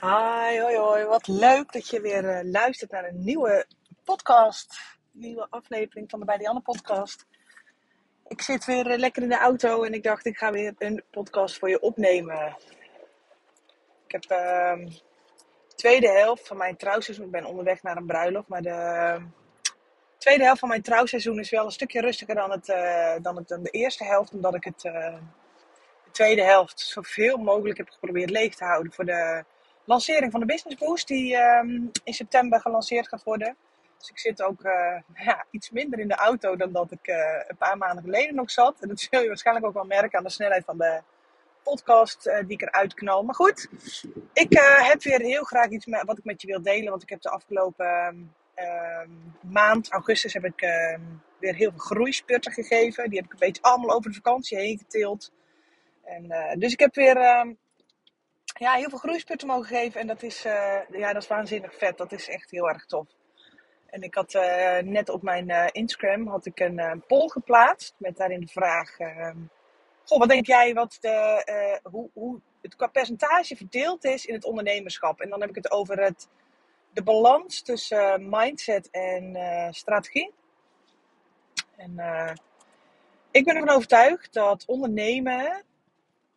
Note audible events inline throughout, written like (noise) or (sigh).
Hi, hoi, hoi. Wat leuk dat je weer eh, luistert naar een nieuwe podcast. Nieuwe aflevering van de Bij Anne podcast. Ik zit weer eh, lekker in de auto en ik dacht ik ga weer een podcast voor je opnemen. Ik heb ehm, de tweede helft van mijn trouwseizoen. Ik ben onderweg naar een bruiloft, maar de ehm, tweede helft van mijn trouwseizoen is wel een stukje rustiger dan, het, eh, dan, dan de eerste helft. Omdat ik het, de tweede helft zoveel mogelijk heb geprobeerd leeg te houden voor de lancering van de Business Boost, die ehm, in september gelanceerd gaat worden. Dus ik zit ook uh, (laughs) ja, iets minder in de auto dan dat ik uh, een paar maanden geleden nog zat. En dat zul je waarschijnlijk ook wel merken aan de snelheid van de podcast uh, die ik eruit knal. Maar goed, ik heb weer heel graag iets met, wat ik met je wil delen. Want ik heb de afgelopen ehm, maand, augustus, heb ik ehm, weer heel veel groeispurten gegeven. Die heb ik een beetje allemaal over de vakantie heen geteeld. En, dus ik heb weer ja, heel veel groeisputten mogen geven. En dat is, uh, ja, dat is waanzinnig vet. Dat is echt heel erg tof. En ik had uh, net op mijn uh, Instagram had ik een poll geplaatst. Met daarin de vraag. Ehm, goh, wat denk jij wat de, hoe, hoe het qua percentage verdeeld is in het ondernemerschap? En dan heb ik het over het, de balans tussen mindset en strategie. En ik ben ervan overtuigd dat ondernemen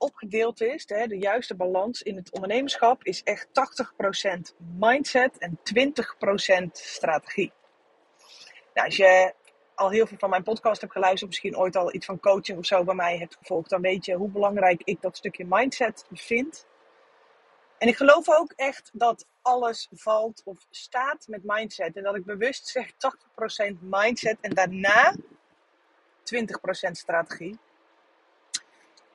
opgedeeld is, de, de juiste balans in het ondernemerschap, is echt 80% mindset en 20% strategie. Nou, als je al heel veel van mijn podcast hebt geluisterd, misschien ooit al iets van coaching of zo bij mij hebt gevolgd, dan weet je hoe belangrijk ik dat stukje mindset vind. En ik geloof ook echt dat alles valt of staat met mindset. En dat ik bewust zeg 80% mindset en daarna 20% strategie.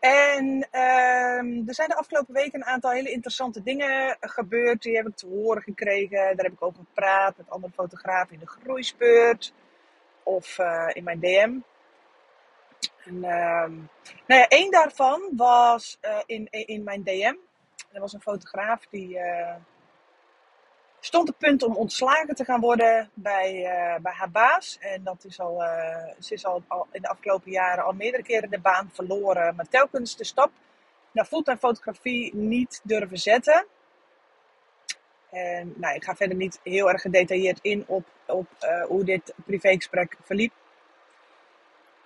En uh, er zijn de afgelopen weken een aantal hele interessante dingen gebeurd. Die heb ik te horen gekregen. Daar heb ik over gepraat met andere fotografen in de groeispeurt. Of uh, in mijn DM. En, uh, nou ja, één daarvan was uh, in, in mijn DM. Er was een fotograaf die eh, stond op punt om ontslagen te gaan worden bij, uh, bij haar baas. En dat is al, uh, ze is al, al, in de afgelopen jaren al meerdere keren de baan verloren. Maar telkens de stap naar fulltime fotografie niet durven zetten. En nou, ik ga verder niet heel erg gedetailleerd in op, op uh, hoe dit privégesprek verliep.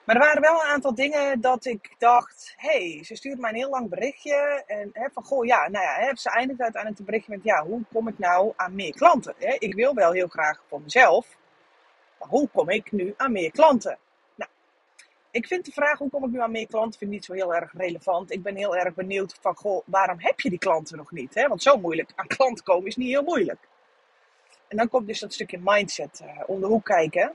Maar er waren wel een aantal dingen dat ik dacht, hé, hey, ze stuurde mij een heel lang berichtje. En hè, van, goh, ja, nou ja, hè, ze eindigt uiteindelijk het berichtje met, ja, hoe kom ik nou aan meer klanten? Hè? Ik wil wel heel graag voor mezelf, maar hoe kom ik nu aan meer klanten? Nou, ik vind de vraag, hoe kom ik nu aan meer klanten, vind ik niet zo heel erg relevant. Ik ben heel erg benieuwd van, goh, waarom heb je die klanten nog niet? Hè? Want zo moeilijk aan klanten komen is niet heel moeilijk. En dan komt dus dat stukje mindset uh, om de hoek kijken.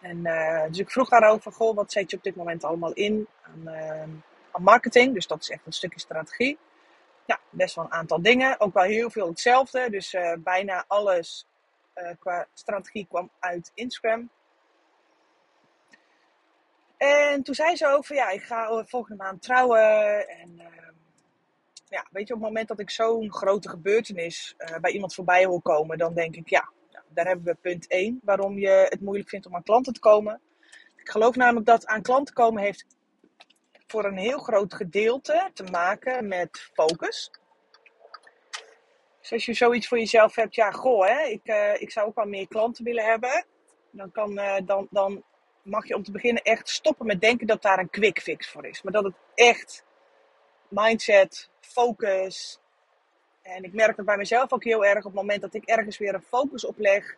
En uh, dus ik vroeg daarover, goh, wat zet je op dit moment allemaal in aan, uh, aan, marketing? Dus dat is echt een stukje strategie. Ja, best wel een aantal dingen. Ook wel heel veel hetzelfde. Dus uh, bijna alles qua strategie kwam uit Instagram. En toen zei ze van, ja, ik ga volgende maand trouwen. En ehm, ja, weet je, op het moment dat ik zo'n grote gebeurtenis bij iemand voorbij wil komen, dan denk ik, ja, daar hebben we punt 1, waarom je het moeilijk vindt om aan klanten te komen. Ik geloof namelijk dat aan klanten komen heeft voor een heel groot gedeelte te maken met focus. Dus als je zoiets voor jezelf hebt, ja, goh, hè, ik, uh, ik zou ook wel meer klanten willen hebben. Dan, kan, uh, dan, dan mag je om te beginnen echt stoppen met denken dat daar een quick fix voor is. Maar dat het echt mindset, focus, en ik merk dat bij mezelf ook heel erg. Op het moment dat ik ergens weer een focus op leg,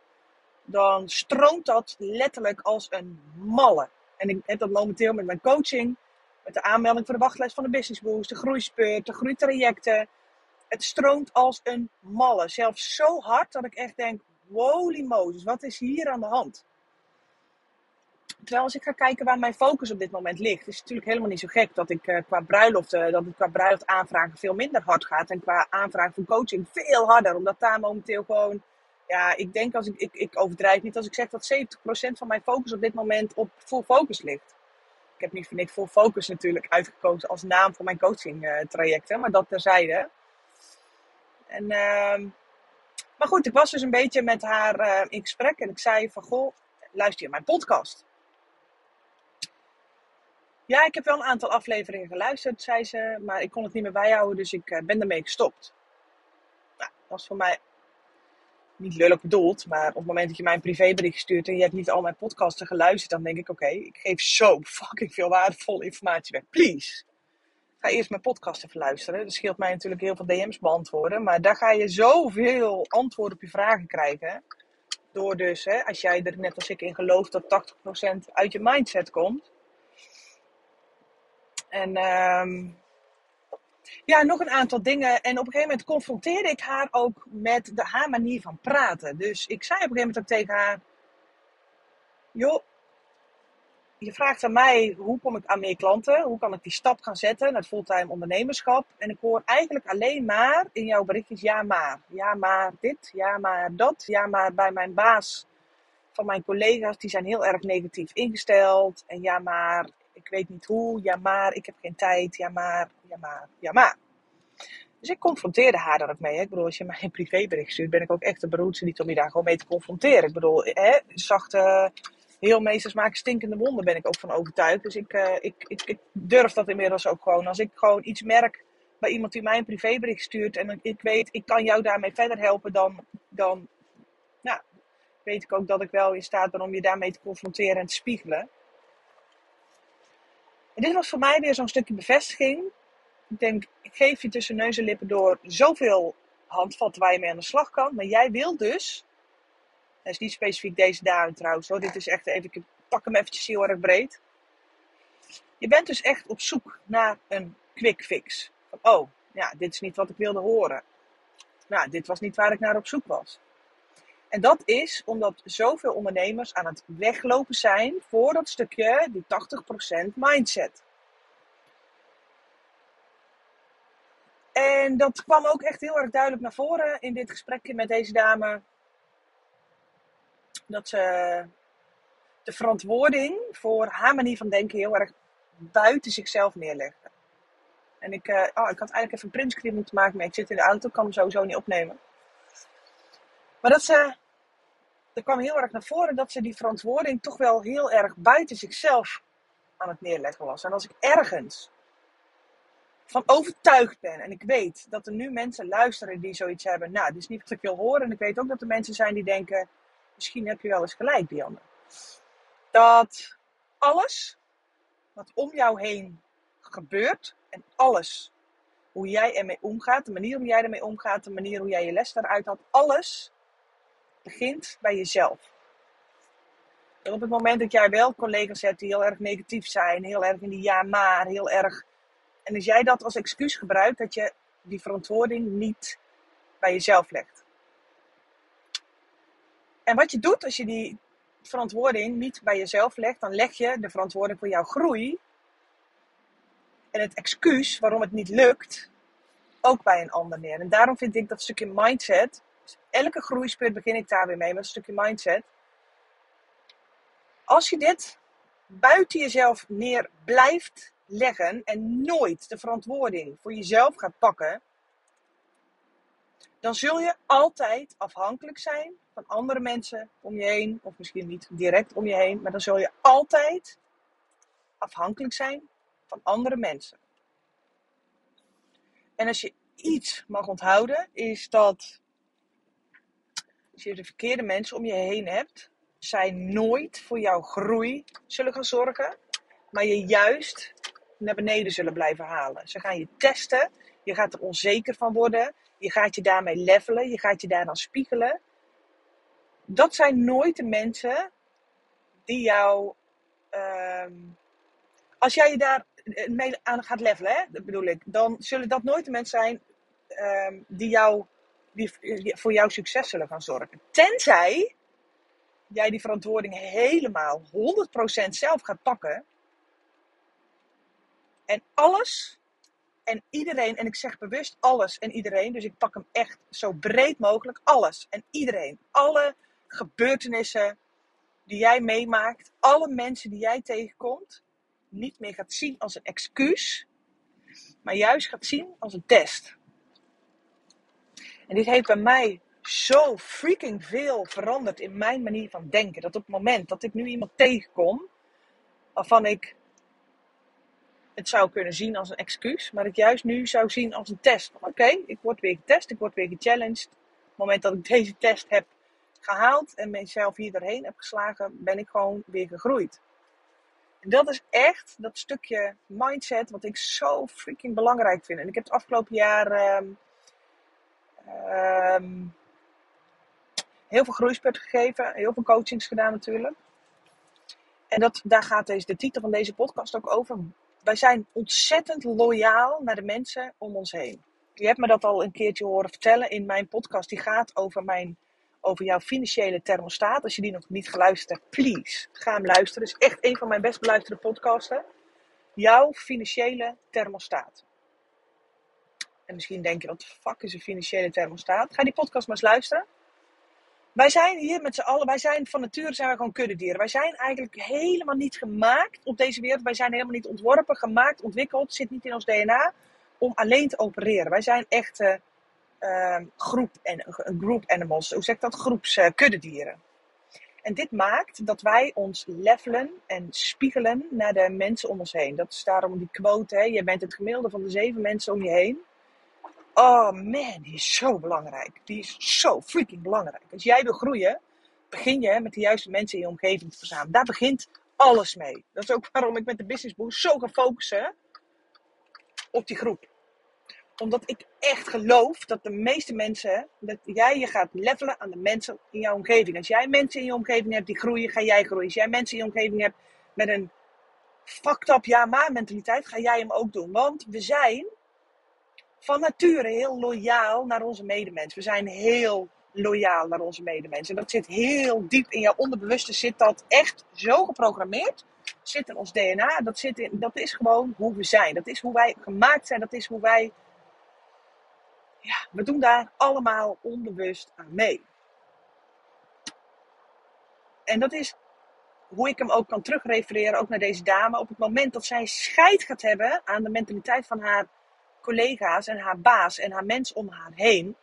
dan stroomt dat letterlijk als een malle. En ik heb dat momenteel met mijn coaching, met de aanmelding voor de wachtlijst van de Business Boost, de groeispeurt, de groeitrajecten. Het stroomt als een malle. Zelfs zo hard dat ik echt denk, holy Moses, wat is hier aan de hand? Terwijl als ik ga kijken waar mijn focus op dit moment ligt, is het natuurlijk helemaal niet zo gek dat ik uh, qua bruiloft, dat het qua bruiloft aanvragen veel minder hard gaat. En qua aanvraag van coaching veel harder. Omdat daar momenteel gewoon, ja, ik denk als ik, ik, ik overdrijf niet als ik zeg dat 70% van mijn focus op dit moment op full focus ligt. Ik heb niet voor niks full focus natuurlijk uitgekozen als naam voor mijn coaching uh, trajecten, maar dat terzijde. En, ehm, maar goed, ik was dus een beetje met haar in gesprek en ik zei van, goh, luister je mijn podcast? Ja, ik heb wel een aantal afleveringen geluisterd, zei ze. Maar ik kon het niet meer bijhouden, dus ik uh, ben ermee gestopt. was voor mij niet lullig bedoeld, maar op het moment dat je mij een privébericht stuurt en je hebt niet al mijn podcasten geluisterd, dan denk ik: oké, ik geef zo (laughs) fucking veel waardevolle informatie weg. Please. Ga eerst mijn podcast even luisteren. Dat scheelt mij natuurlijk heel veel DM's beantwoorden. Maar daar ga je zoveel antwoorden op je vragen krijgen. Door dus, hè, als jij er net als ik in gelooft dat 80% uit je mindset komt. En um, ja, nog een aantal dingen. En op een gegeven moment confronteerde ik haar ook met de, haar manier van praten. Dus ik zei op een gegeven moment ook tegen haar: Joh, je vraagt aan mij hoe kom ik aan meer klanten? Hoe kan ik die stap gaan zetten naar fulltime ondernemerschap? En ik hoor eigenlijk alleen maar in jouw berichtjes ja maar. Ja maar dit, ja maar dat. Ja maar bij mijn baas van mijn collega's, die zijn heel erg negatief ingesteld. En ja maar ik weet niet hoe, ja maar, ik heb geen tijd, ja maar, ja maar, ja maar. Dus ik confronteerde haar daar ook mee. Ik bedoel, als je mij een (laughs) privébericht stuurt, ben ik ook echt de beroerdste niet om je daar gewoon mee te confronteren. Ik bedoel, hè, zachte heelmeesters maken stinkende wonden, ben ik ook van overtuigd. Dus ik, uh, ik, ik, ik, durf dat inmiddels ook gewoon. Als ik gewoon iets merk bij iemand die mij een privébericht stuurt en ik weet, ik kan jou daarmee verder helpen, dan, dan ja, weet ik ook dat ik wel in staat ben om je daarmee te confronteren en te spiegelen. Dit was voor mij weer zo'n stukje bevestiging. Ik denk, ik geef je tussen neus en lippen door zoveel handvatten waar je mee aan de slag kan. Maar jij wil dus, dat is niet specifiek deze dame trouwens hoor, dit is echt even, ik pak hem eventjes heel erg breed. Je bent dus echt op zoek naar een quick fix. Van, oh, ja, dit is niet wat ik wilde horen. Nou, dit was niet waar ik naar op zoek was. En dat is omdat zoveel ondernemers aan het weglopen zijn voor dat stukje, die 80% mindset. En dat kwam ook echt heel erg duidelijk naar voren in dit gesprekje met deze dame. Dat ze de verantwoording voor haar manier van denken heel erg buiten zichzelf neerlegde. En ik, uh, oh, ik had eigenlijk even een printscreen moeten maken, maar ik zit in de auto, kan hem sowieso niet opnemen. Maar dat ze er kwam heel erg naar voren dat ze die verantwoording toch wel heel erg buiten zichzelf aan het neerleggen was. En als ik ergens van overtuigd ben en ik weet dat er nu mensen luisteren die zoiets hebben, nou, dit is niet wat ik wil horen. En ik weet ook dat er mensen zijn die denken, misschien heb je wel eens gelijk, Dianne. Dat alles wat om jou heen gebeurt en alles hoe jij ermee omgaat, de manier hoe jij ermee omgaat, de manier hoe jij je les daaruit had, alles begint bij jezelf. En op het moment dat jij wel collega's hebt die heel erg negatief zijn, heel erg in die ja maar, heel erg. En als jij dat als excuus gebruikt, dat je die verantwoording niet bij jezelf legt. En wat je doet als je die verantwoording niet bij jezelf legt, dan leg je de verantwoording voor jouw groei en het excuus waarom het niet lukt ook bij een ander neer. En daarom vind ik dat stukje mindset elke groeispurt begin ik daar weer mee met een stukje mindset. Als je dit buiten jezelf neer blijft leggen en nooit de verantwoording voor jezelf gaat pakken, dan zul je altijd afhankelijk zijn van andere mensen om je heen, of misschien niet direct om je heen, maar dan zul je altijd afhankelijk zijn van andere mensen. En als je iets mag onthouden, is dat als je de verkeerde mensen om je heen hebt, zij nooit voor jouw groei zullen gaan zorgen, maar je juist naar beneden zullen blijven halen. Ze gaan je testen, je gaat er onzeker van worden, je gaat je daarmee levelen, je gaat je daar dan spiegelen. Dat zijn nooit de mensen die jou. Ehm, als jij je daar mee aan gaat levelen, hè, bedoel ik, dan zullen dat nooit de mensen zijn ehm, die jou die voor jouw succes zullen gaan zorgen. Tenzij jij die verantwoording helemaal 100% zelf gaat pakken. En alles en iedereen, en ik zeg bewust alles en iedereen, dus ik pak hem echt zo breed mogelijk, alles en iedereen, alle gebeurtenissen die jij meemaakt, alle mensen die jij tegenkomt, niet meer gaat zien als een excuus, maar juist gaat zien als een test. En dit heeft bij mij zo freaking veel veranderd in mijn manier van denken. Dat op het moment dat ik nu iemand tegenkom, waarvan ik het zou kunnen zien als een excuus, maar het juist nu zou zien als een test. Oké, ik word weer getest, ik word weer gechallenged. het moment dat ik deze test heb gehaald en mezelf hier doorheen heb geslagen, ben ik gewoon weer gegroeid. En dat is echt dat stukje mindset wat ik zo freaking belangrijk vind. En ik heb het afgelopen jaar ehm, ehm, heel veel groeispurt gegeven, heel veel coachings gedaan natuurlijk. En dat, daar gaat deze, de titel van deze podcast ook over. Wij zijn ontzettend loyaal naar de mensen om ons heen. Je hebt me dat al een keertje horen vertellen in mijn podcast. Die gaat over, mijn, over jouw financiële thermostaat. Als je die nog niet geluisterd hebt, please, ga hem luisteren. Het is echt een van mijn best beluisterde podcasten. Jouw financiële thermostaat. En misschien denk je, wat de fuck is een financiële thermostaat? Ga die podcast maar eens luisteren. Wij zijn hier met z'n allen, wij zijn van nature zijn we gewoon kuddedieren. Wij zijn eigenlijk helemaal niet gemaakt op deze wereld. Wij zijn helemaal niet ontworpen, gemaakt, ontwikkeld. Zit niet in ons DNA om alleen te opereren. Wij zijn echt uh, groep, en, group animals. Hoe zeg ik dat? Groeps uh, kuddedieren. En dit maakt dat wij ons levelen en spiegelen naar de mensen om ons heen. Dat is daarom die quote, hè? je bent het gemiddelde van de zeven mensen om je heen. Oh man, die is zo belangrijk. Die is zo freaking belangrijk. Als jij wil groeien, begin je met de juiste mensen in je omgeving te verzamelen. Daar begint alles mee. Dat is ook waarom ik met de Business Boost zo ga focussen op die groep. Omdat ik echt geloof dat de meeste mensen, dat jij je gaat levelen aan de mensen in jouw omgeving. Als jij mensen in je omgeving hebt die groeien, ga jij groeien. Als jij mensen in je omgeving hebt met een fucked up ja maar mentaliteit, ga jij hem ook doen. Want we zijn van nature heel loyaal naar onze medemens. We zijn heel loyaal naar onze medemens. En dat zit heel diep in jouw onderbewuste. Zit dat echt zo geprogrammeerd? Zit in ons DNA. Dat, zit in, dat is gewoon hoe we zijn. Dat is hoe wij gemaakt zijn. Dat is hoe wij. Ja, we doen daar allemaal onbewust aan mee. En dat is hoe ik hem ook kan terugrefereren, ook naar deze dame. Op het moment dat zij scheid gaat hebben aan de mentaliteit van haar collega's en haar baas en haar mensen om haar heen.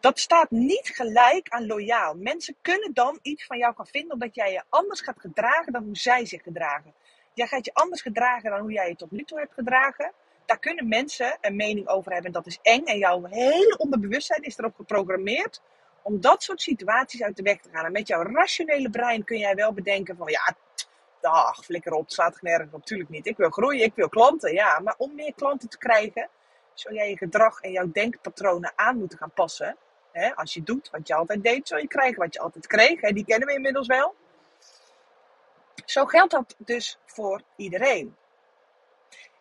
Dat staat niet gelijk aan loyaal. Mensen kunnen dan iets van jou gaan vinden omdat jij je anders gaat gedragen dan hoe zij zich gedragen. Jij gaat je anders gedragen dan hoe jij je tot nu toe hebt gedragen. Daar kunnen mensen een mening over hebben en dat is eng. En jouw hele onderbewustzijn is erop geprogrammeerd om dat soort situaties uit de weg te gaan. En met jouw rationele brein kun jij wel bedenken van ja, Dag, flikker op, slaat nergens op. Natuurlijk niet. Ik wil groeien, ik wil klanten, ja. Maar om meer klanten te krijgen, zul jij je gedrag en jouw denkpatronen aan moeten gaan passen. Als je doet wat je altijd deed, zul je krijgen wat je altijd kreeg. Die kennen we inmiddels wel. Zo geldt dat dus voor iedereen.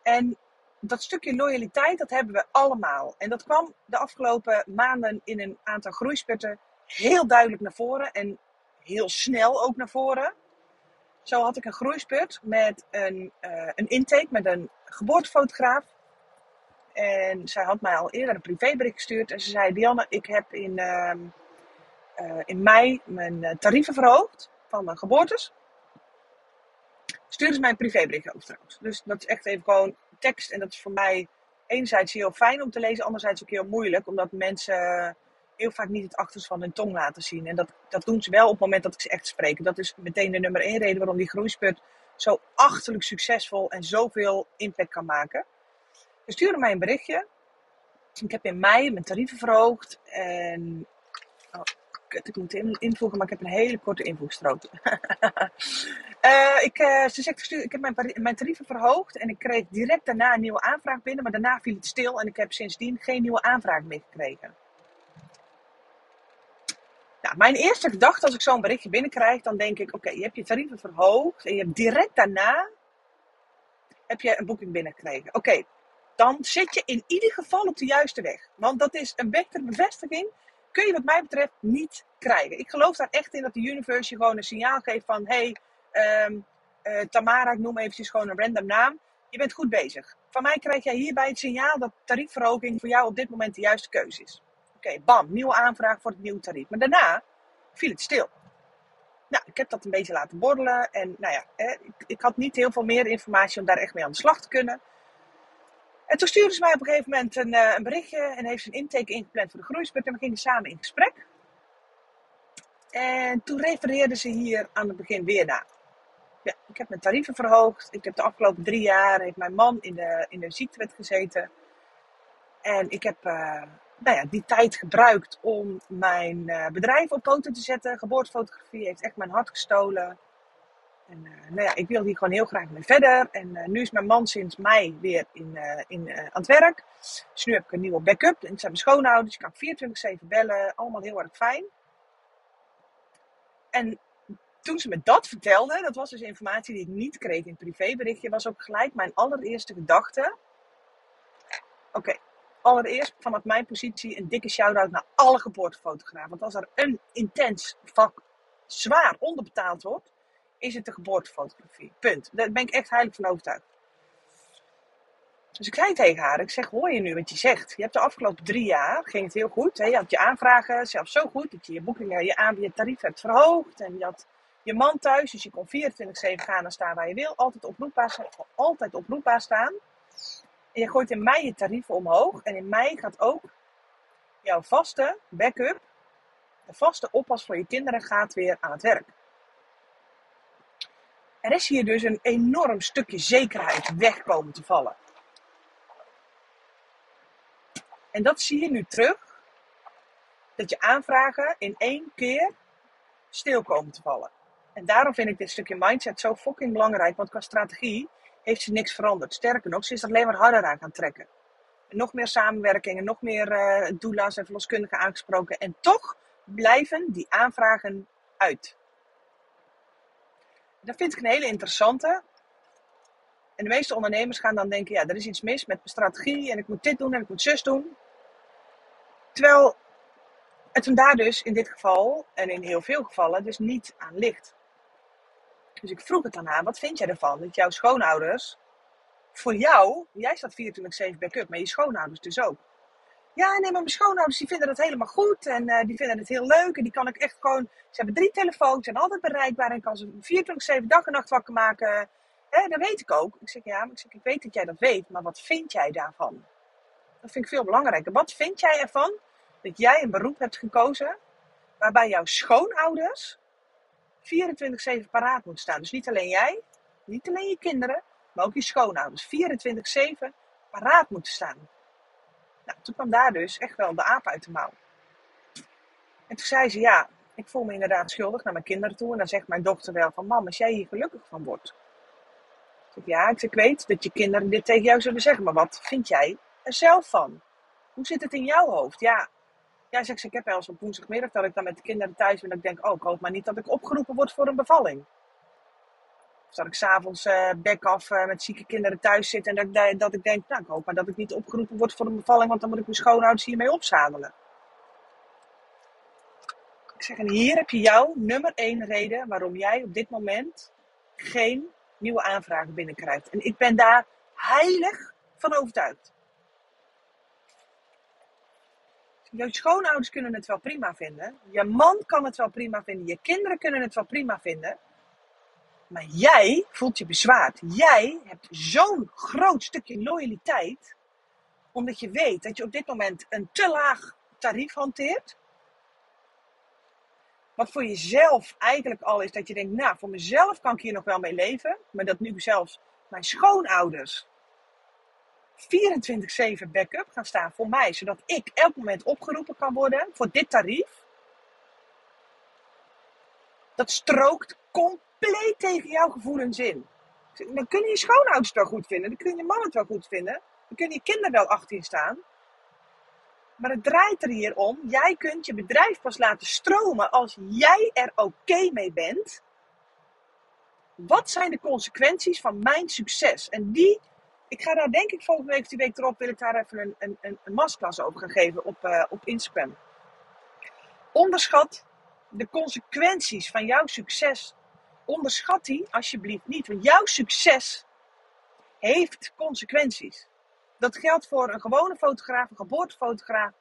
En dat stukje loyaliteit, dat hebben we allemaal. En dat kwam de afgelopen maanden in een aantal groeispurten heel duidelijk naar voren. En heel snel ook naar voren. Zo had ik een groeispurt met een, uh, een intake met een geboortefotograaf. En zij had mij al eerder een privébericht gestuurd. En ze zei: Dianne, ik heb in, uh, uh, in mei mijn eh, tarieven verhoogd van mijn geboortes. Stuurde ze mij een privébericht over trouwens. Dus dat is echt even gewoon tekst. En dat is voor mij enerzijds heel fijn om te lezen, anderzijds ook heel moeilijk. Omdat mensen heel vaak niet het achterste van hun tong laten zien. En dat, dat doen ze wel op het moment dat ik ze echt spreek. Dat is meteen de nummer één reden waarom die groeispurt zo achterlijk succesvol en zoveel impact kan maken. Ze sturen mij een berichtje. Ik heb in mei mijn tarieven verhoogd. En. Oh, kut, ik moet invoegen, maar ik heb een hele korte invoegstrook. uh, (laughs) ik, uh, ze zegt, ik heb mijn, mijn tarieven verhoogd en ik kreeg direct daarna een nieuwe aanvraag binnen. Maar daarna viel het stil en ik heb sindsdien geen nieuwe aanvraag meer gekregen. Mijn eerste gedachte als ik zo'n berichtje binnenkrijg, dan denk ik, oké, je hebt je tarieven verhoogd en je hebt direct daarna heb je een boeking binnengekregen. Oké, dan zit je in ieder geval op de juiste weg. Want dat is een betere bevestiging, kun je wat mij betreft niet krijgen. Ik geloof daar echt in dat de universe je gewoon een signaal geeft van, hey, um, uh, Tamara, ik noem eventjes gewoon een random naam. Je bent goed bezig. Van mij krijg jij hierbij het signaal dat tariefverhoging voor jou op dit moment de juiste keuze is. Oké, bam, nieuwe aanvraag voor het nieuwe tarief. Maar daarna viel het stil. Nou, ik heb dat een beetje laten borrelen. En nou ja, ik, ik had niet heel veel meer informatie om daar echt mee aan de slag te kunnen. En toen stuurde ze mij op een gegeven moment een, uh, een berichtje en heeft ze een intake ingepland voor de groeispurt. En we gingen samen in gesprek. En toen refereerde ze hier aan het begin weer naar. Ja, ik heb mijn tarieven verhoogd. Ik heb de afgelopen drie jaar heeft mijn man in de, in de ziektewet gezeten. En ik heb uh, nou ja, die tijd gebruikt om mijn uh, bedrijf op poten te zetten. Geboortefotografie heeft echt mijn hart gestolen. En uh, nou ja, ik wil hier gewoon heel graag mee verder. En uh, nu is mijn man sinds mei weer in, in, aan het werk. Dus nu heb ik een nieuwe backup. En ik zijn mijn schoonouders. Ik kan 24-7 bellen. Allemaal heel erg fijn. En toen ze me dat vertelde, dat was dus informatie die ik niet kreeg in het privéberichtje, was ook gelijk mijn allereerste gedachte. Oké, allereerst vanaf mijn positie een dikke shout-out naar alle geboortefotografen. Want als er een intens vak zwaar onderbetaald wordt, is het de geboortefotografie. Punt. Daar ben ik echt heilig van overtuigd. Dus ik zei tegen haar, ik zeg, hoor je nu wat je zegt? Je hebt de afgelopen drie jaar, ging het heel goed. Hè? Je had je aanvragen zelfs zo goed dat je je boekingen, je aanbied, tarief hebt verhoogd. En je had je man thuis, dus je kon 24-7 gaan en staan waar je wil. Altijd altijd oproepbaar staan. Je gooit in mei je tarieven omhoog. En in mei gaat ook jouw vaste backup, de vaste oppas voor je kinderen, gaat weer aan het werk. Er is hier dus een enorm stukje zekerheid wegkomen te vallen. En dat zie je nu terug. Dat je aanvragen in één keer stil komen te vallen. En daarom vind ik dit stukje mindset zo fucking belangrijk. Want qua strategie heeft ze niks veranderd. Sterker nog, ze is er alleen maar harder aan gaan trekken. En nog meer samenwerking en nog meer uh, doula's en verloskundigen aangesproken. En toch blijven die aanvragen uit. Dat vind ik een hele interessante. En de meeste ondernemers gaan dan denken, ja, er is iets mis met mijn strategie en ik moet dit doen en ik moet zus doen. Terwijl het hem daar dus in dit geval en in heel veel gevallen dus niet aan ligt. Dus ik vroeg het aan wat vind jij ervan dat jouw schoonouders voor jou, jij staat 24-7 backup, maar je schoonouders dus ook. Ja, nee, maar mijn schoonouders die vinden dat helemaal goed en uh, die vinden het heel leuk en die kan ik echt gewoon, ze hebben drie telefoons, zijn altijd bereikbaar en kan ze 24-7 dag en nacht wakker maken. Dat weet ik ook. Ik zeg, ja, maar ik, zeg, ik weet dat jij dat weet, maar wat vind jij daarvan? Dat vind ik veel belangrijker. Wat vind jij ervan dat jij een beroep hebt gekozen waarbij jouw schoonouders 24-7 paraat moet staan. Dus niet alleen jij, niet alleen je kinderen, maar ook je schoonouders. 24-7 paraat moeten staan. Nou, toen kwam daar dus echt wel de aap uit de mouw. En toen zei ze, ja, ik voel me inderdaad schuldig naar mijn kinderen toe. En dan zegt mijn dochter wel van, mam, als jij hier gelukkig van wordt. Ik ja, ik, weet dat je kinderen dit tegen jou zullen zeggen. Maar wat vind jij er zelf van? Hoe zit het in jouw hoofd? Ja, ja, zeg ik heb wel eens op woensdagmiddag dat ik dan met de kinderen thuis ben. Dat ik denk, oh, ik hoop maar niet dat ik opgeroepen word voor een bevalling. Of dat ik s'avonds uh, bek af uh, met zieke kinderen thuis zit. En dat ik, dat ik denk, nou, ik hoop maar dat ik niet opgeroepen word voor een bevalling. Want dan moet ik mijn schoonouders hiermee opzadelen. Ik zeg, en hier heb je jouw nummer één reden waarom jij op dit moment geen nieuwe aanvragen binnenkrijgt. En ik ben daar heilig van overtuigd. Je schoonouders kunnen het wel prima vinden. Je man kan het wel prima vinden. Je kinderen kunnen het wel prima vinden. Maar jij voelt je bezwaard. Jij hebt zo'n groot stukje loyaliteit. Omdat je weet dat je op dit moment een te laag tarief hanteert. Wat voor jezelf eigenlijk al is dat je denkt, nou, voor mezelf kan ik hier nog wel mee leven. Maar dat nu zelfs mijn schoonouders 24-7 backup gaan staan voor mij, zodat ik elk moment opgeroepen kan worden voor dit tarief. Dat strookt compleet tegen jouw gevoelens in. Dan kun je schoonouders wel goed vinden, dan kun je man het wel goed vinden, dan kun je kinderen wel achter staan. Maar het draait er hier om. Jij kunt je bedrijf pas laten stromen als jij er oké mee bent. Wat zijn de consequenties van mijn succes? En die ik ga daar denk ik volgende week die week erop wil ik daar even een, een, een, een masterclass over gaan geven op, uh, op Instagram. Onderschat de consequenties van jouw succes. Onderschat die alsjeblieft niet. Want jouw succes heeft consequenties. Dat geldt voor een gewone fotograaf, een geboortefotograaf,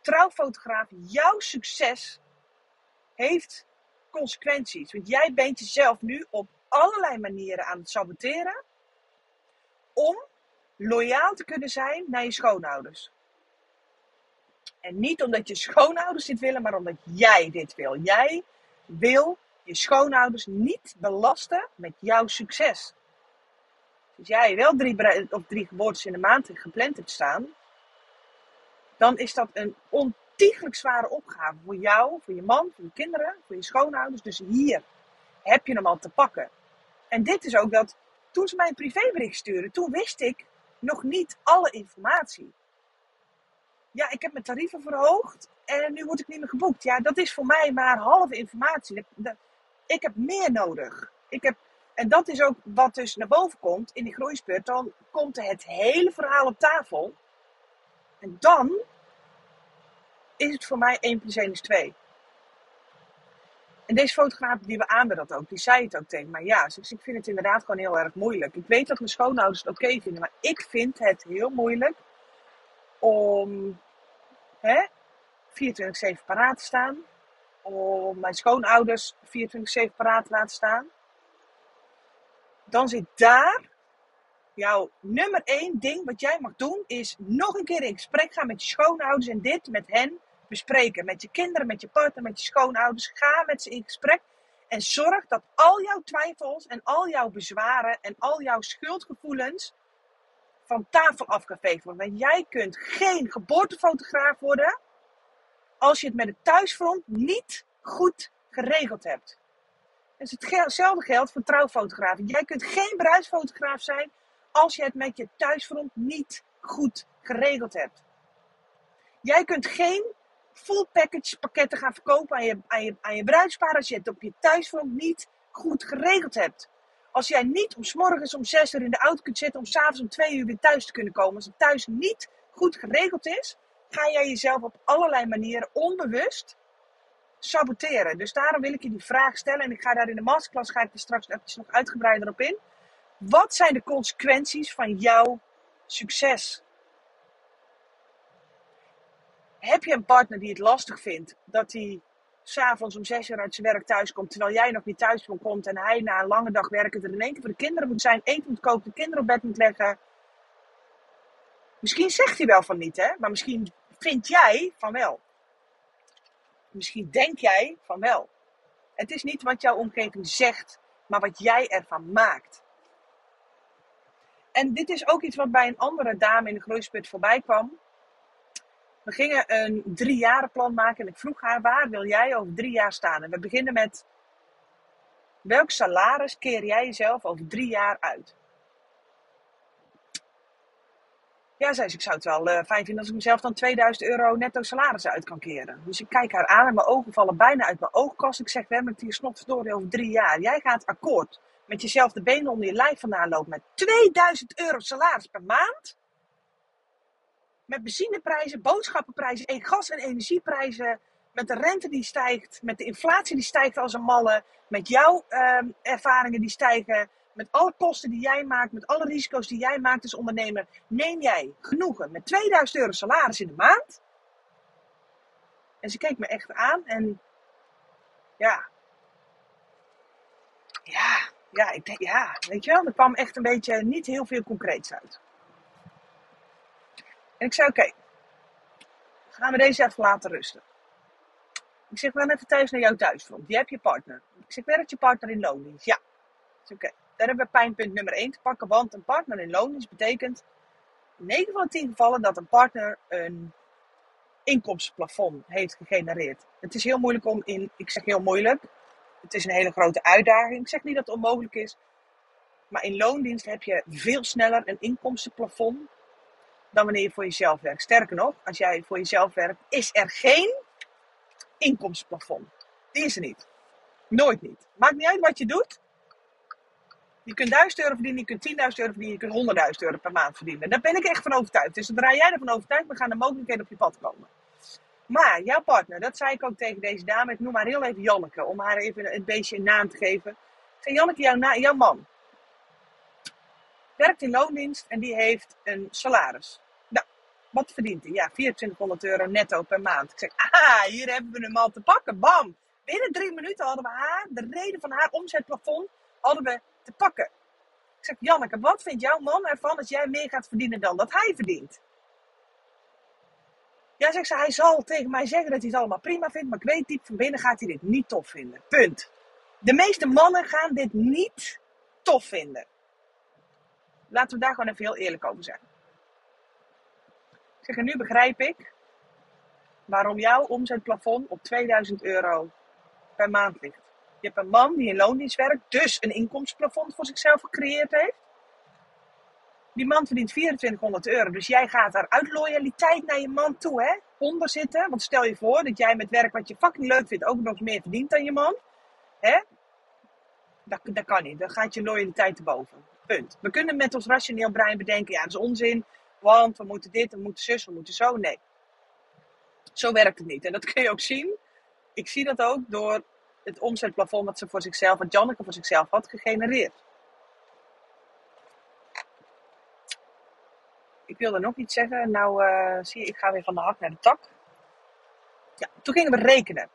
trouwfotograaf. Jouw succes heeft consequenties. Want jij bent jezelf nu op allerlei manieren aan het saboteren om loyaal te kunnen zijn naar je schoonouders. En niet omdat je schoonouders dit willen, maar omdat jij dit wil. Jij wil je schoonouders niet belasten met jouw succes. Dus jij wel drie, of drie geboortes in de maand gepland hebt staan, dan is dat een ontiegelijk zware opgave voor jou, voor je man, voor je kinderen, voor je schoonouders. Dus hier heb je hem al te pakken. En dit is ook dat toen ze mij een privébericht stuurden, toen wist ik nog niet alle informatie. Ja, ik heb mijn tarieven verhoogd en nu word ik niet meer geboekt. Ja, dat is voor mij maar halve informatie. Ik heb meer nodig. Ik heb, en dat is ook wat dus naar boven komt in die groeispurt. Dan komt het hele verhaal op tafel. En dan is het voor mij 1 plus 1 is 2. En deze fotograaf die we aanbieden dat ook, die zei het ook tegen mij. Ja, dus ik vind het inderdaad gewoon heel erg moeilijk. Ik weet dat mijn schoonouders het oké vinden, maar ik vind het heel moeilijk om hè, 24-7 paraat te staan. Om mijn schoonouders 24-7 paraat te laten staan. Dan zit daar jouw nummer één ding wat jij mag doen, is nog een keer in gesprek gaan met je schoonouders en dit met hen bespreken. Met je kinderen, met je partner, met je schoonouders. Ga met ze in gesprek. En zorg dat al jouw twijfels en al jouw bezwaren en al jouw schuldgevoelens van tafel afgeveegd worden. Want jij kunt geen geboortefotograaf worden als je het met het thuisfront niet goed geregeld hebt. Dus hetzelfde geldt voor trouwfotografen. Jij kunt geen bruidsfotograaf zijn als je het met je thuisfront niet goed geregeld hebt. Jij kunt geen full package pakketten gaan verkopen aan je, aan je, aan je bruidspaar als je het op je thuisfront niet goed geregeld hebt. Als jij niet om s morgens om 6 uur in de auto kunt zitten om s'avonds om 2 uur weer thuis te kunnen komen. Als het thuis niet goed geregeld is, ga jij jezelf op allerlei manieren onbewust saboteren. Dus daarom wil ik je die vraag stellen. En ik ga daar in de masterclass ga ik er straks eventjes nog uitgebreider op in. Wat zijn de consequenties van jouw succes? Heb je een partner die het lastig vindt dat hij s'avonds om zes uur uit zijn werk thuis komt, terwijl jij nog niet thuis komt en hij na een lange dag werken er in één keer voor de kinderen moet zijn, eten moet koken, de kinderen op bed moet leggen? Misschien zegt hij wel van niet, hè? Maar misschien vind jij van wel. Misschien denk jij van wel. Het is niet wat jouw omgeving zegt, maar wat jij ervan maakt. En dit is ook iets wat bij een andere dame in de groeisput voorbij kwam. We gingen een plan maken en ik vroeg haar, waar wil jij over drie jaar staan? En we beginnen met, welk salaris keer jij jezelf over drie jaar uit? Ja, zei ze, ik zou het wel uh, fijn vinden als ik mezelf dan 2000 euro netto salaris uit kan keren. Dus ik kijk haar aan en mijn ogen vallen bijna uit mijn oogkast. Ik zeg, we hebben het hier snotverdorie over drie jaar. Jij gaat akkoord met jezelf de benen onder je lijf vandaan lopen met 2000 euro salaris per maand met benzineprijzen, boodschappenprijzen, gas- en energieprijzen, met de rente die stijgt, met de inflatie die stijgt als een malle, met jouw ehm, ervaringen die stijgen, met alle kosten die jij maakt, met alle risico's die jij maakt als ondernemer, neem jij genoegen met 2000 euro salaris in de maand? En ze keek me echt aan en ja, ja, ja, ik denk, ja, weet je wel, er kwam echt een beetje niet heel veel concreets uit. En ik zei, oké, gaan we deze even laten rusten. Ik zeg, we gaan even thuis naar jouw thuisfront. Je hebt je partner. Ik zeg, werkt je partner in loondienst? Ja. Oké, daar hebben we pijnpunt nummer 1 te pakken. Want een partner in loondienst betekent in 9 van de 10 gevallen dat een partner een inkomstenplafond heeft gegenereerd. Het is heel moeilijk om in, ik zeg heel moeilijk, het is een hele grote uitdaging. Ik zeg niet dat het onmogelijk is. Maar in loondienst heb je veel sneller een inkomstenplafond dan wanneer je voor jezelf werkt. Sterker nog, als jij voor jezelf werkt, is er geen inkomstenplafond. Die is er niet. Nooit niet. Maakt niet uit wat je doet. Je kunt 1000 euro verdienen, je kunt 10.000 euro verdienen, je kunt 100.000 euro per maand verdienen. Daar ben ik echt van overtuigd. Dus zodra jij ervan overtuigd bent, gaan de mogelijkheden op je pad komen. Maar jouw partner, dat zei ik ook tegen deze dame, ik noem haar heel even Janneke, om haar even een beetje een naam te geven. Zei, Janneke, jouw, jouw man, werkt in loondienst en die heeft een salaris. Nou, wat verdient hij? Ja, 2400 euro netto per maand. Ik zeg, ah, hier hebben we hem al te pakken. Bam! Binnen drie minuten hadden we haar, de reden van haar omzetplafond, hadden we te pakken. Ik zeg, Janneke, wat vindt jouw man ervan als jij meer gaat verdienen dan dat hij verdient? Ja, zegt ze, hij zal tegen mij zeggen dat hij het allemaal prima vindt, maar ik weet diep van binnen gaat hij dit niet tof vinden. Punt. De meeste mannen gaan dit niet tof vinden. Laten we daar gewoon even heel eerlijk over zijn. Ik zeg, nu begrijp ik waarom jouw omzetplafond op 2000 euro per maand ligt. Je hebt een man die in loondienst werkt, dus een inkomstenplafond voor zichzelf gecreëerd heeft. Die man verdient 2400 euro, dus jij gaat daar uit loyaliteit naar je man toe, hè? Onder zitten, want stel je voor dat jij met werk wat je fucking leuk vindt ook nog meer verdient dan je man. Hè? Dat, kan niet, dan gaat je loyaliteit te boven. We kunnen met ons rationeel brein bedenken, ja, dat is onzin, want we moeten dit, we moeten zus, we moeten zo. Nee, zo werkt het niet. En dat kun je ook zien. Ik zie dat ook door het omzetplafond dat ze voor zichzelf, wat Janneke voor zichzelf had gegenereerd. Ik wilde nog iets zeggen. Nou, uh, zie je, ik ga weer van de hak naar de tak. Ja, toen gingen we rekenen.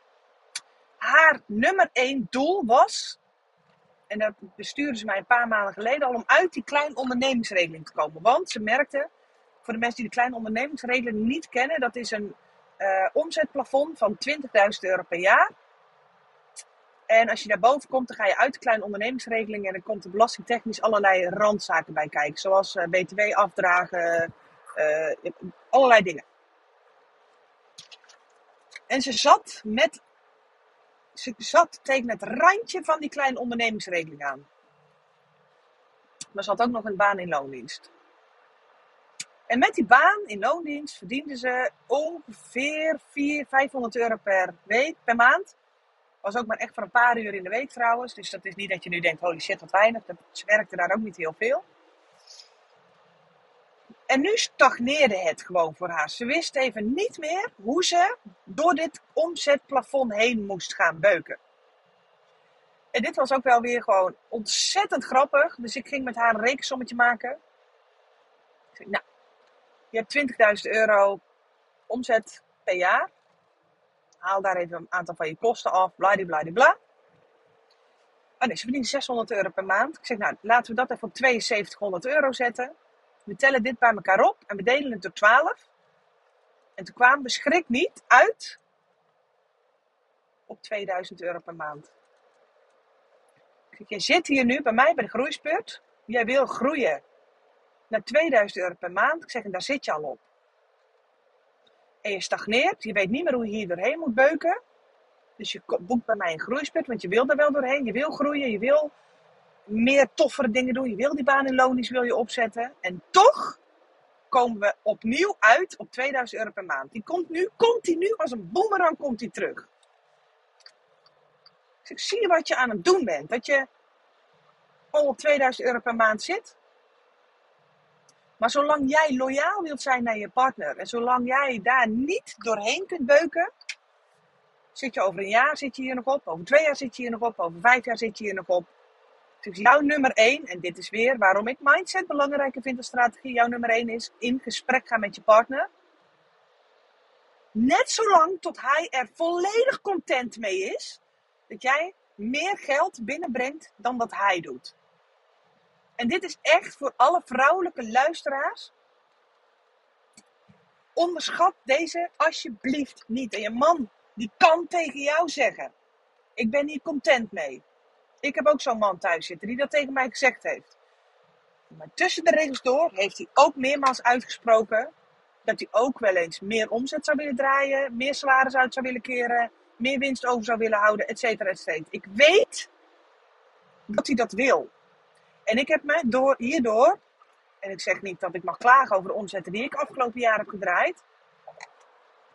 Haar nummer één doel was, en dat bestuurde ze mij een paar maanden geleden al, om uit die kleine ondernemingsregeling te komen. Want ze merkte, voor de mensen die de kleine ondernemingsregeling niet kennen, dat is een uh, omzetplafond van 20.000 euro per jaar. En als je daarboven komt, dan ga je uit de kleine ondernemingsregeling en dan komt er belastingtechnisch allerlei randzaken bij kijken. Zoals uh, btw-afdragen, eh, allerlei dingen. En ze zat met, zat tegen het randje van die kleine ondernemingsregeling aan. Maar ze had ook nog een baan in loondienst. En met die baan in loondienst verdiende ze ongeveer 400, 500 euro per week, per maand. Was ook maar echt voor een paar uur in de week trouwens. Dus dat is niet dat je nu denkt, holy shit, wat weinig. Ze werkte daar ook niet heel veel. En nu stagneerde het gewoon voor haar. Ze wist even niet meer hoe ze door dit omzetplafond heen moest gaan beuken. En dit was ook wel weer gewoon ontzettend grappig. Dus ik ging met haar een rekensommetje maken. Ik zei, nou, je hebt 20.000 euro omzet per jaar. Haal daar even een aantal van je kosten af, bladibladibla. Oh nee, ze verdienen 600 euro per maand. Ik zeg, nou, laten we dat even op 7200 euro zetten. We tellen dit bij elkaar op en we delen het door 12. En toen kwamen we, schrik niet, uit op 2000 euro per maand. Je zit hier nu bij mij bij de groeispurt. Jij wil groeien naar 2000 euro per maand. Ik zeg, en daar zit je al op. En je stagneert, je weet niet meer hoe je hier doorheen moet beuken. Dus je boekt bij mij een groeispurt, want je wil er wel doorheen. Je wil groeien, je wil meer toffere dingen doen. Je wil die baan in loonisch wil je opzetten. En toch komen we opnieuw uit op 2000 euro per maand. Die komt nu continu als een boemerang komt die terug. Dus ik zie wat je aan het doen bent. Dat je al op 2000 euro per maand zit. Maar zolang jij loyaal wilt zijn naar je partner en zolang jij daar niet doorheen kunt beuken, zit je over een jaar zit je hier nog op, over twee jaar zit je hier nog op, over vijf jaar zit je hier nog op. Dus jouw nummer één, en dit is weer waarom ik mindset belangrijker vind als strategie, jouw nummer één is in gesprek gaan met je partner. Net zolang tot hij er volledig content mee is dat jij meer geld binnenbrengt dan dat hij doet. En dit is echt voor alle vrouwelijke luisteraars. Onderschat deze alsjeblieft niet. En je man, die kan tegen jou zeggen: Ik ben niet content mee. Ik heb ook zo'n man thuis zitten die dat tegen mij gezegd heeft. Maar tussen de regels door heeft hij ook meermaals uitgesproken dat hij ook wel eens meer omzet zou willen draaien, meer salaris uit zou willen keren, meer winst over zou willen houden, et cetera, et cetera. Ik weet dat hij dat wil. En ik heb me door, hierdoor, en ik zeg niet dat ik mag klagen over de omzetten die ik afgelopen jaar heb gedraaid.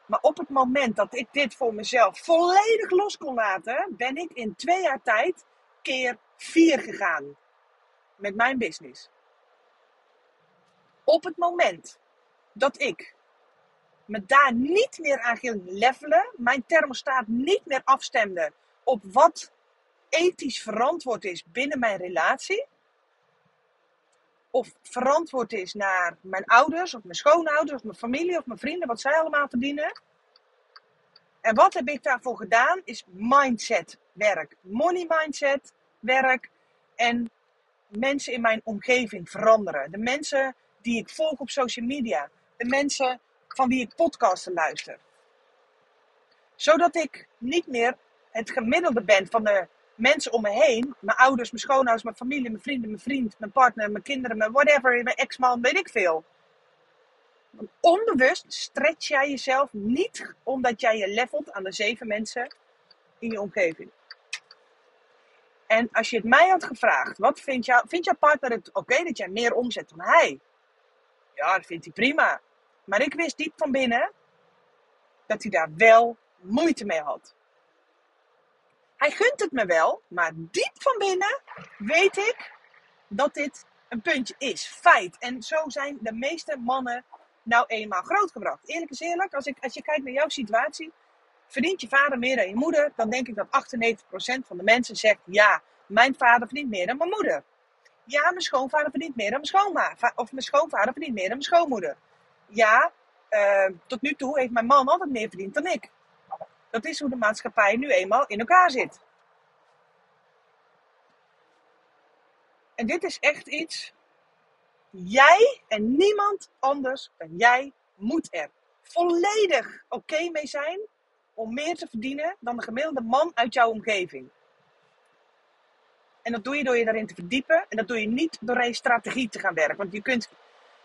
Maar op het moment dat ik dit voor mezelf volledig los kon laten, ben ik in twee jaar tijd keer vier gegaan met mijn business. Op het moment dat ik me daar niet meer aan ging levelen, mijn thermostaat niet meer afstemde op wat ethisch verantwoord is binnen mijn relatie, of verantwoord is naar mijn ouders, of mijn schoonouders, of mijn familie, of mijn vrienden, wat zij allemaal verdienen. En wat heb ik daarvoor gedaan? Is mindset werk. Money mindset werk. En mensen in mijn omgeving veranderen. De mensen die ik volg op social media. De mensen van wie ik podcasten luister. Zodat ik niet meer het gemiddelde ben van de mensen om me heen, mijn ouders, mijn schoonouders, mijn familie, mijn vrienden, mijn vriend, mijn partner, mijn kinderen, mijn whatever, mijn ex-man, weet ik veel. Onbewust stretch jij jezelf niet omdat jij je levelt aan de zeven mensen in je omgeving. En als je het mij had gevraagd, wat vindt, jou, vindt jouw partner het oké dat jij meer omzet dan hij? Ja, dat vindt hij prima. Maar ik wist diep van binnen dat hij daar wel moeite mee had. Hij gunt het me wel, maar diep van binnen weet ik dat dit een puntje is. Feit. En zo zijn de meeste mannen nou eenmaal grootgebracht. Eerlijk is eerlijk, als, ik, als je kijkt naar jouw situatie, verdient je vader meer dan je moeder, dan denk ik dat 98% van de mensen zegt ja, mijn vader verdient meer dan mijn moeder. Ja, mijn schoonvader verdient meer dan mijn schoonma. Of mijn schoonvader verdient meer dan mijn schoonmoeder. Ja, uh, tot nu toe heeft mijn man altijd meer verdiend dan ik. Dat is hoe de maatschappij nu eenmaal in elkaar zit. En dit is echt iets. Jij en niemand anders dan jij moet er volledig oké mee zijn om meer te verdienen dan de gemiddelde man uit jouw omgeving. En dat doe je door je daarin te verdiepen. En dat doe je niet door een strategie te gaan werken. Want je kunt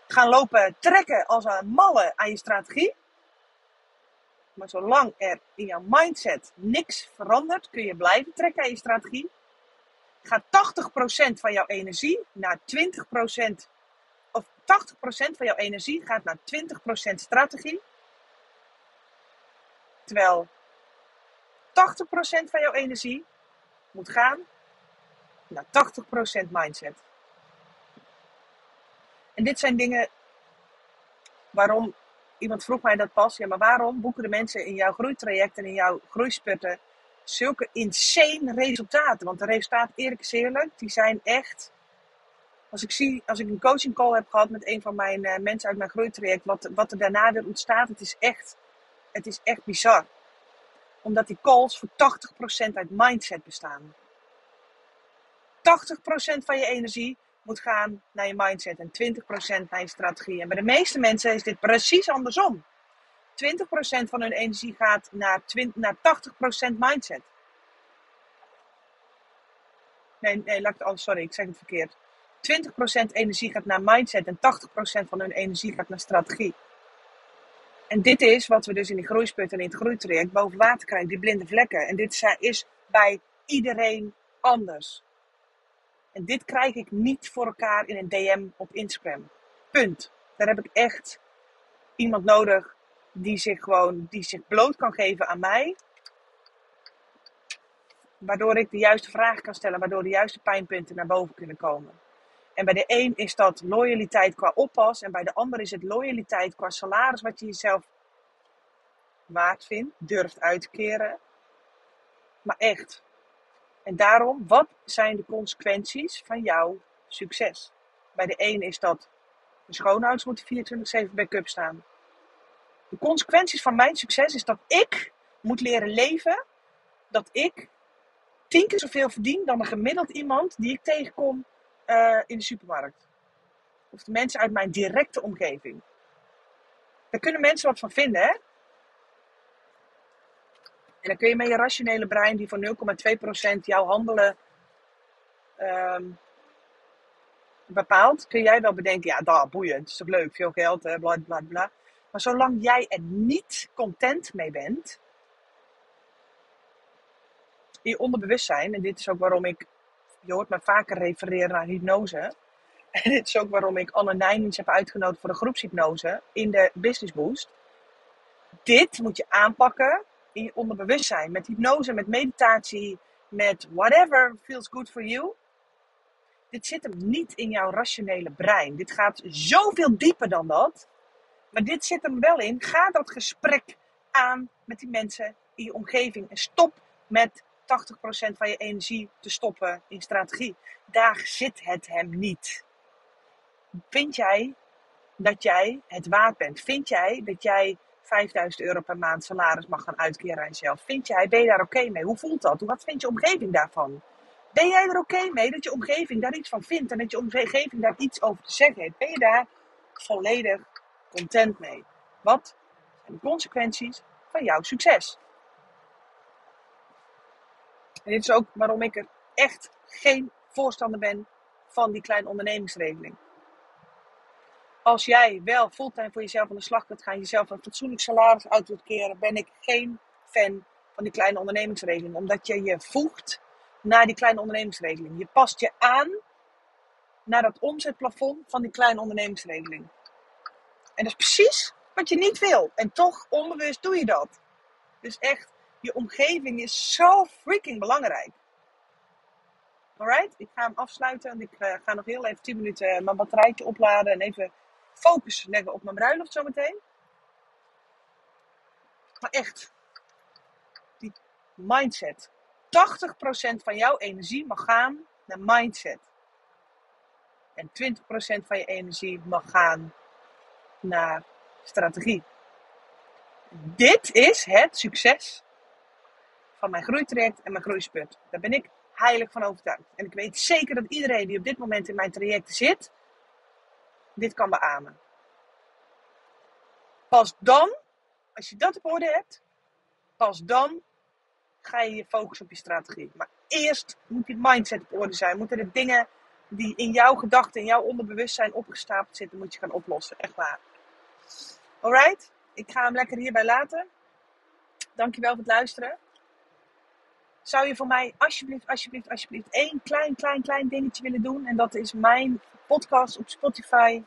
gaan lopen trekken als een malle aan je strategie. Maar zolang er in jouw mindset niks verandert, kun je blijven trekken aan je strategie. Gaat 80% van jouw energie naar 20%, of 80% van jouw energie gaat naar 20% strategie. Terwijl 80% van jouw energie moet gaan naar 80% mindset. En dit zijn dingen waarom iemand vroeg mij dat pas. Ja, maar waarom boeken de mensen in jouw groeitraject en in jouw groeisputten zulke insane resultaten? Want de resultaten, eerlijk is eerlijk, die zijn echt. Als ik zie, als ik een coaching call heb gehad met een van mijn uh, mensen uit mijn groeitraject, wat, wat er daarna weer ontstaat, het is echt, het is echt bizar. Omdat die calls voor 80% uit mindset bestaan. 80% van je energie moet gaan naar je mindset en 20% naar je strategie. En bij de meeste mensen is dit precies andersom. 20% van hun energie gaat naar, 20, naar 80% mindset. Nee, nee, laat ik, sorry, ik zeg het verkeerd. 20% energie gaat naar mindset en 80% van hun energie gaat naar strategie. En dit is wat we dus in die groeisput en in het groeitraject boven water krijgen, die blinde vlekken. En dit is bij iedereen anders. En dit krijg ik niet voor elkaar in een DM op Instagram. Punt. Daar heb ik echt iemand nodig die zich gewoon die zich bloot kan geven aan mij. Waardoor ik de juiste vragen kan stellen, waardoor de juiste pijnpunten naar boven kunnen komen. En bij de een is dat loyaliteit qua oppas. En bij de ander is het loyaliteit qua salaris wat je jezelf waard vindt, durft uit te keren. Maar echt, en daarom, wat zijn de consequenties van jouw succes? Bij de een is dat de schoonouders moeten 24-7 backup staan. De consequenties van mijn succes is dat ik moet leren leven dat ik tien keer zoveel verdien dan een gemiddeld iemand die ik tegenkom uh, in de supermarkt. Of de mensen uit mijn directe omgeving. Daar kunnen mensen wat van vinden, hè? En dan kun je met je rationele brein, die voor 0,2% jouw handelen um, bepaalt, kun jij wel bedenken, ja, dat boeiend, het is toch leuk, veel geld, bla bla bla. Maar zolang jij er niet content mee bent, in je onderbewustzijn, en dit is ook waarom ik, je hoort me vaker refereren naar hypnose, (laughs) en dit is ook waarom ik Anne Nijmens heb uitgenodigd voor de groepshypnose in de Business Boost. Dit moet je aanpakken in je onderbewustzijn. Met hypnose, met meditatie, met whatever feels good for you. Dit zit hem niet in jouw rationele brein. Dit gaat zoveel dieper dan dat. Maar dit zit hem wel in. Ga dat gesprek aan met die mensen in je omgeving. En stop met 80% van je energie te stoppen in strategie. Daar zit het hem niet. Vind jij dat jij het waard bent? Vind jij dat jij 5000 euro per maand salaris mag gaan uitkeren aan jezelf. Vind jij, ben je daar oké mee? Hoe voelt dat? Wat vindt je omgeving daarvan? Ben jij er oké mee dat je omgeving daar iets van vindt en dat je omgeving daar iets over te zeggen heeft? Ben je daar volledig content mee? Wat zijn de consequenties van jouw succes? En dit is ook waarom ik er echt geen voorstander ben van die kleine ondernemingsregeling. als jij wel fulltime voor jezelf aan de slag kunt gaan, jezelf een fatsoenlijk salaris uit wilt keren, ben ik geen fan van die kleine ondernemingsregeling. Omdat je je voegt naar die kleine ondernemingsregeling. Je past je aan naar dat omzetplafond van die kleine ondernemingsregeling. En dat is precies wat je niet wil. En toch onbewust doe je dat. Dus echt, je omgeving is zo freaking belangrijk. Alright, ik ga hem afsluiten. En ik uh, ga nog heel even 10 minuten mijn batterijtje opladen. En even focus leggen op mijn bruiloft zometeen. Maar echt, die mindset. 80% van jouw energie mag gaan naar mindset. En 20% van je energie mag gaan naar strategie. Dit is het succes van mijn groeitraject en mijn groeisput. Daar ben ik heilig van overtuigd. En ik weet zeker dat iedereen die op dit moment in mijn traject zit, dit kan beamen. Pas dan, als je dat op orde hebt, pas dan ga je je focussen op je strategie. Maar eerst moet je mindset op orde zijn. Moeten er dingen die in jouw gedachten, in jouw onderbewustzijn opgestapeld zitten, moet je gaan oplossen. Echt waar. Alright, ik ga hem lekker hierbij laten. Dankjewel voor het luisteren. Zou je voor mij alsjeblieft, alsjeblieft, alsjeblieft één klein, klein, klein dingetje willen doen? En dat is mijn podcast op Spotify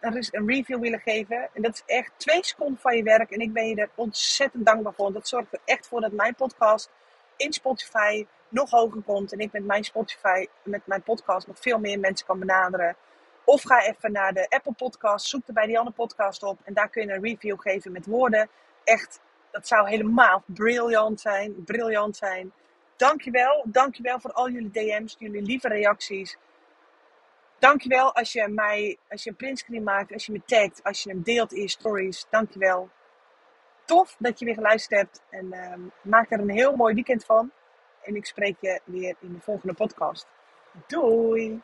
een, review willen geven. En dat is echt twee seconden van je werk. En ik ben je er ontzettend dankbaar voor. Dat zorgt er echt voor dat mijn podcast in Spotify nog hoger komt. En ik met mijn Spotify, met mijn podcast nog veel meer mensen kan benaderen. Of ga even naar de Apple Podcast, zoek er bij die andere podcast op. En daar kun je een review geven met woorden. Echt, dat zou helemaal briljant zijn. Briljant zijn. Dankjewel. Dankjewel voor al jullie DM's, jullie lieve reacties. Dankjewel als je mij, als je een printscreen maakt, als je me tagt, als je hem deelt in je stories. Dankjewel. Tof dat je weer geluisterd hebt. En uh, maak er een heel mooi weekend van. En ik spreek je weer in de volgende podcast. Doei!